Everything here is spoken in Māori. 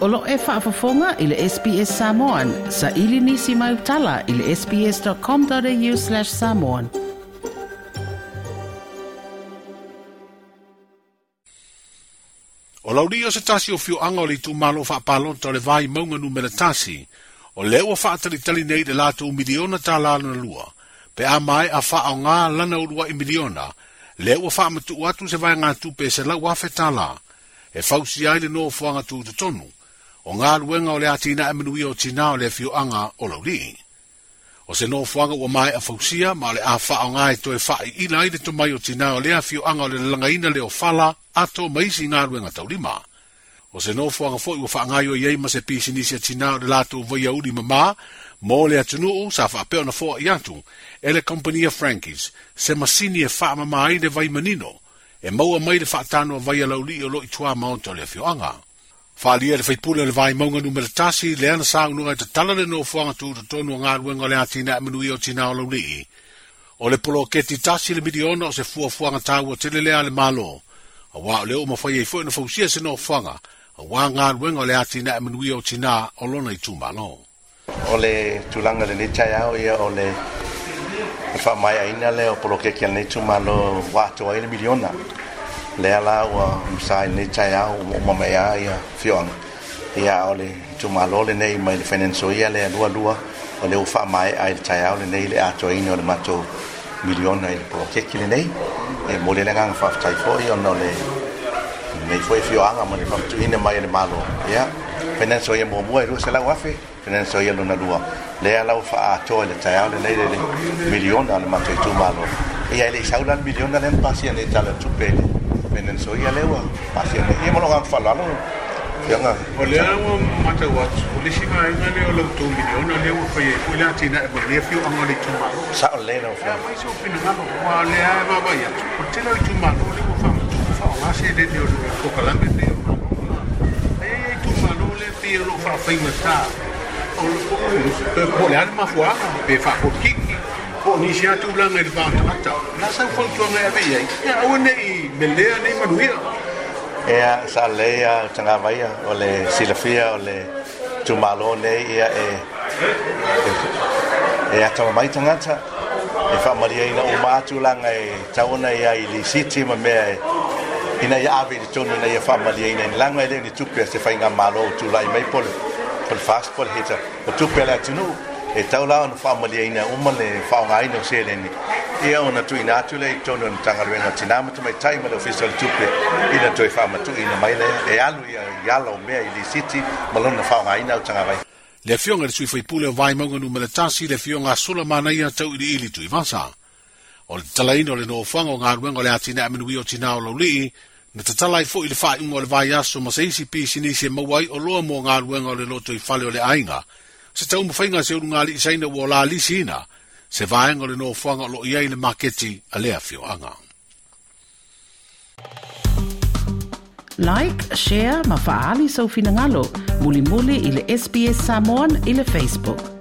Olo e whaafafonga i le SPS Samoan. Sa ili nisi mai utala i le sps.com.au slash samoan. O lauri o se tasi o fio anga o le tu malo whaapalo to le vai maunga nu mele tasi. O le ua whaatari tali nei de lato u miliona ta lana lua. Pe a mai a wha o ngā lana urua i miliona. Le ua whaamatu uatu se vai ngā tupe se lau afe tala. E fausi aile no fuanga tu tutonu. To o ngā luenga o le atina e minui o tina o le fio anga o lauri. O se nōwhanga ua mai a fausia, ma le a wha o ngā e toe wha i ila le to mai o tina o le a fio anga o le langaina le o fala ato maisi ngā luenga taurima. O se nōwhanga fo i ua wha ngai o iei ma se pisi nisi a tina o le lato vai a uri mamā, mō le atunu u sa wha apeo na fua i atu, e le company of Frankies, se masini e wha mamā i le vai manino, e maua mai le wha tano vai a lauri o lo i tua maonta o le a Whālia le whaipule le vai maunga numera tasi, le ana sā unua e te talare no whuanga tū te tonu ngā ruenga le atina e manui o tina o launii. O le polo ke ti tasi le miliona o se fua whuanga tāua te lelea le malo. A wā o leo ma whai e fuena fausia se no whuanga, a wā ngā ruenga le atina e manui o tina o lona i tū malo. O le tūlanga le nitai au ia o le whamaya ina le o polo ke ki ane tū malo wā tō le miliona. lea la ua masai um um nei tai au ia fioaga ia o le tumālo lenei mai le finansoia le alualua o le u faamaeʻa i le taeao lenei le atoaina o le matou miliona i le polokeki lenei e mo le legaga faafetai foʻi ona le nei foʻi e fioaga ma le faafetuina mai le malo ia finansoia muamua e lua selau afe finansoia lona lua lea lau faatoa i le taeao lenei le miliona o le matou itumālo ia i e le isaula miliona le na pasia nei talatupe le Menen soia lewa. Pasia le ia malonga falalo. ya nga ole mo mata wat. Polisi ma ina le o lo tu miliona le o fai e la tina e bole fio anga le tuma. Sa ole le no fa. ma so pina ma ko wa le a ma ba ya. O te lo tuma no le o fa mo tu fa o ase le le o ko kala me le o. E tuma no le fio lo fa fai ma sa. O le ko le ma fo a be fa ko kiki. o ni sia tu la ngai ba ta ta na sa fo tu ngai ave ye ya o ne i me le ne ma lu ya e a sa le ya ta nga ba ya o le si le fia o le tu ma lo ne ya e, e e a ta mai ta nga ta e fa ma ria ina o ma tu la ngai ta o ne ya i li si ti ma me e ina ya ave de tonu na ya fa ma ria ina la ngai le ni tu pe se fa inga ma lo tu la i mai pol pol fast pol heta o tu pe la tu e tau lao na whaama lia ina uma le whaonga aina o sere ni. Ia o na tui nātu lei tonu na tangaruenga tinama tu mai tai ma le ofisa le tupe ina tui whaama tu ina mai lea e alu ia yala o mea i li siti ma lona na whaonga aina o tangarai. Le fionga le sui fai pule o vai maunga numele tasi le fionga sula mana ia tau ili ili tui vasa. O le tala ino le noo whango ngā ruenga le atina aminui o tina o lauli na tatala i fuu ili fai ungo le vai aso ma seisi pisi nisi e mawai o loa mo ngā ruenga o le loto i fale o le ainga se tau mo fainga se urunga li isaina wo la li sina, se vaenga le no fuanga lo iai le maketi a lea fio anga. Like, share, ma faali sau finangalo, muli muli ili SBS Samoan ili Facebook.